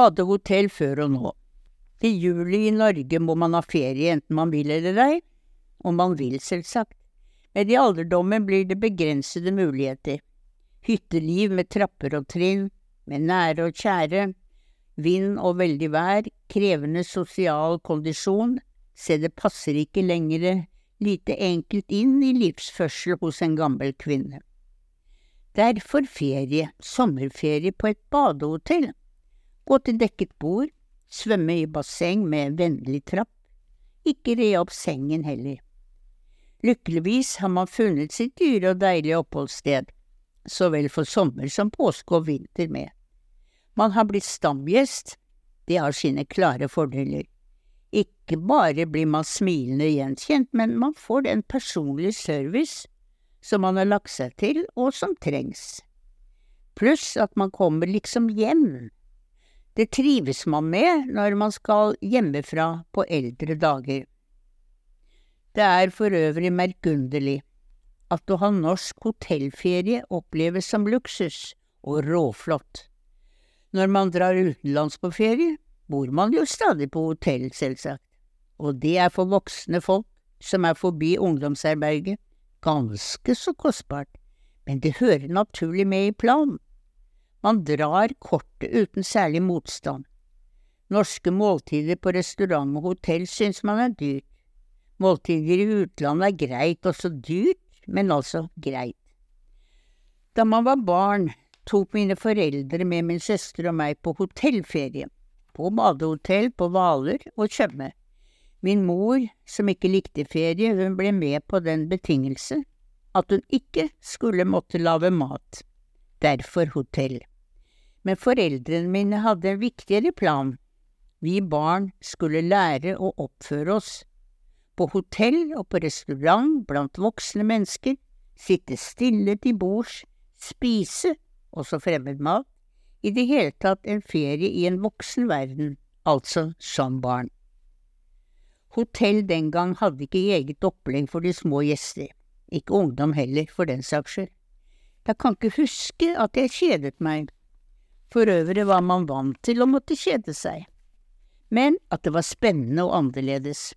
Badehotell før og nå. I juli i Norge må man ha ferie enten man vil eller ei, og man vil selvsagt. Men i alderdommen blir det begrensede muligheter. Hytteliv med trapper og trinn, med nære og kjære, vind og veldig vær, krevende sosial kondisjon, se det passer ikke lenger lite enkelt inn i livsførsel hos en gammel kvinne. Derfor ferie, sommerferie på et badehotell, gå til dekket bord, svømme i basseng med vennlig trapp, ikke re opp sengen heller. Lykkeligvis har man funnet sitt dyre og deilige oppholdssted, så vel for sommer som påske og vinter med. Man har blitt stamgjest, det har sine klare fordeler. Ikke bare blir man smilende gjenkjent, men man får den personlige service som man har lagt seg til, og som trengs. Pluss at man kommer liksom hjem. Det trives man med når man skal hjemmefra på eldre dager. Det er for øvrig merkunderlig at å ha norsk hotellferie oppleves som luksus og råflott. Når man drar utenlands på ferie, bor man jo stadig på hotell, selvsagt, og det er for voksne folk som er forbi ungdomsherberget, ganske så kostbart, men det hører naturlig med i planen. Man drar kortet uten særlig motstand. Norske måltider på restaurant og hotell synes man er dyrt. Måltider i utlandet er greit, også dyrt, men altså greit. Da man var barn, tok mine foreldre med min søster og meg på hotellferie, på badehotell på Hvaler og Tjøme. Min mor, som ikke likte ferie, hun ble med på den betingelse at hun ikke skulle måtte lage mat, derfor hotell. Men foreldrene mine hadde en viktigere plan. Vi barn skulle lære å oppføre oss. På hotell og på restaurant blant voksne mennesker, sitte stille til bords, spise, også fremmed mat, i det hele tatt en ferie i en voksen verden, altså som barn. Hotell den gang hadde ikke eget opplegg for de små gjester, ikke ungdom heller, for den saks skyld. Jeg kan ikke huske at jeg kjedet meg, for øvrig var man vant til å måtte kjede seg, men at det var spennende og annerledes.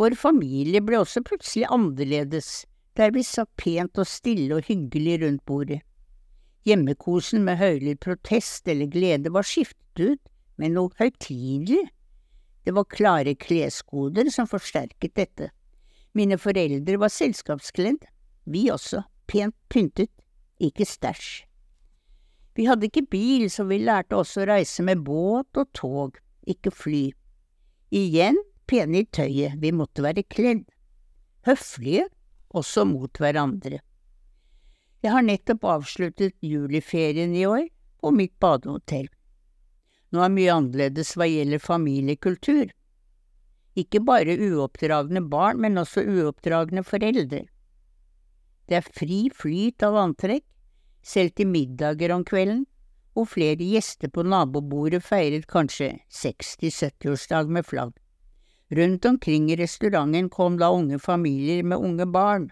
Vår familie ble også plutselig annerledes, der vi satt pent og stille og hyggelig rundt bordet. Hjemmekosen med høylytt protest eller glede var skiftet ut med noe høytidelig. Det var klare kleskoder som forsterket dette. Mine foreldre var selskapskledd, vi også, pent pyntet, ikke stæsj. Vi hadde ikke bil, så vi lærte også å reise med båt og tog, ikke fly. Igjen pene i tøyet, vi måtte være kledd. Høflige, også mot hverandre. Jeg har nettopp avsluttet juliferien i år på mitt badehotell. Nå er mye annerledes hva gjelder familiekultur. Ikke bare uoppdragne barn, men også uoppdragne foreldre. Det er fri flyt av antrekk, selv til middager om kvelden, og flere gjester på nabobordet feiret kanskje 60–70-årsdag med flagg. Rundt omkring i restauranten kom da unge familier med unge barn,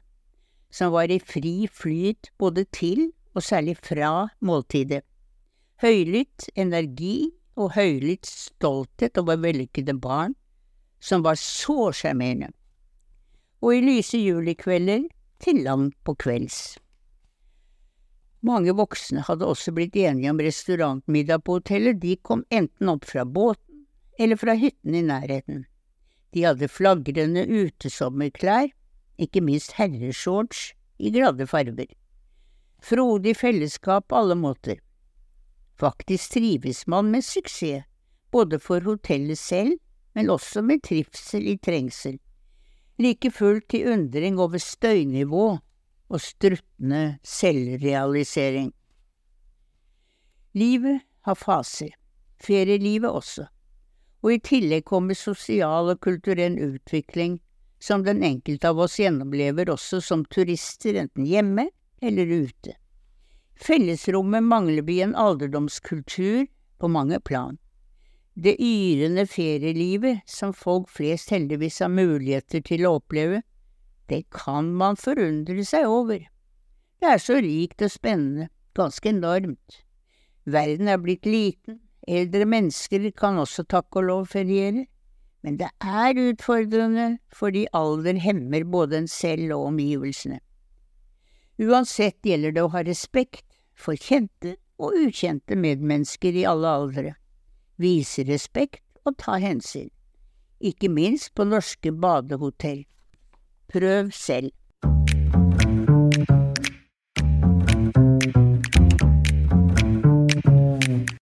som var i fri flyt både til og særlig fra måltidet. Høylytt energi og høylytt stolthet over vellykkede barn, som var så sjarmerende. Og i lyse julikvelder til langt på kvelds. Mange voksne hadde også blitt enige om restaurantmiddag på hotellet, de kom enten opp fra båten eller fra hytten i nærheten. De hadde flagrende utesommerklær, ikke minst herreshorts i glade farver. Frodig fellesskap på alle måter. Faktisk trives man med suksess, både for hotellet selv, men også med trivsel i trengsel. Like fullt til undring over støynivå og struttende selvrealisering. Livet har faser, ferielivet også, og i tillegg kommer sosial og kulturell utvikling som den enkelte av oss gjennomlever også som turister, enten hjemme eller ute. Fellesrommet mangler vi en alderdomskultur på mange plan. Det yrende ferielivet som folk flest heldigvis har muligheter til å oppleve, det kan man forundre seg over. Det er så rikt og spennende, ganske enormt. Verden er blitt liten, eldre mennesker kan også takk og lov feriere, men det er utfordrende fordi alder hemmer både en selv og omgivelsene. Uansett gjelder det å ha respekt for kjente og ukjente medmennesker i alle aldre, vise respekt og ta hensyn, ikke minst på norske badehotell. Prøv selv.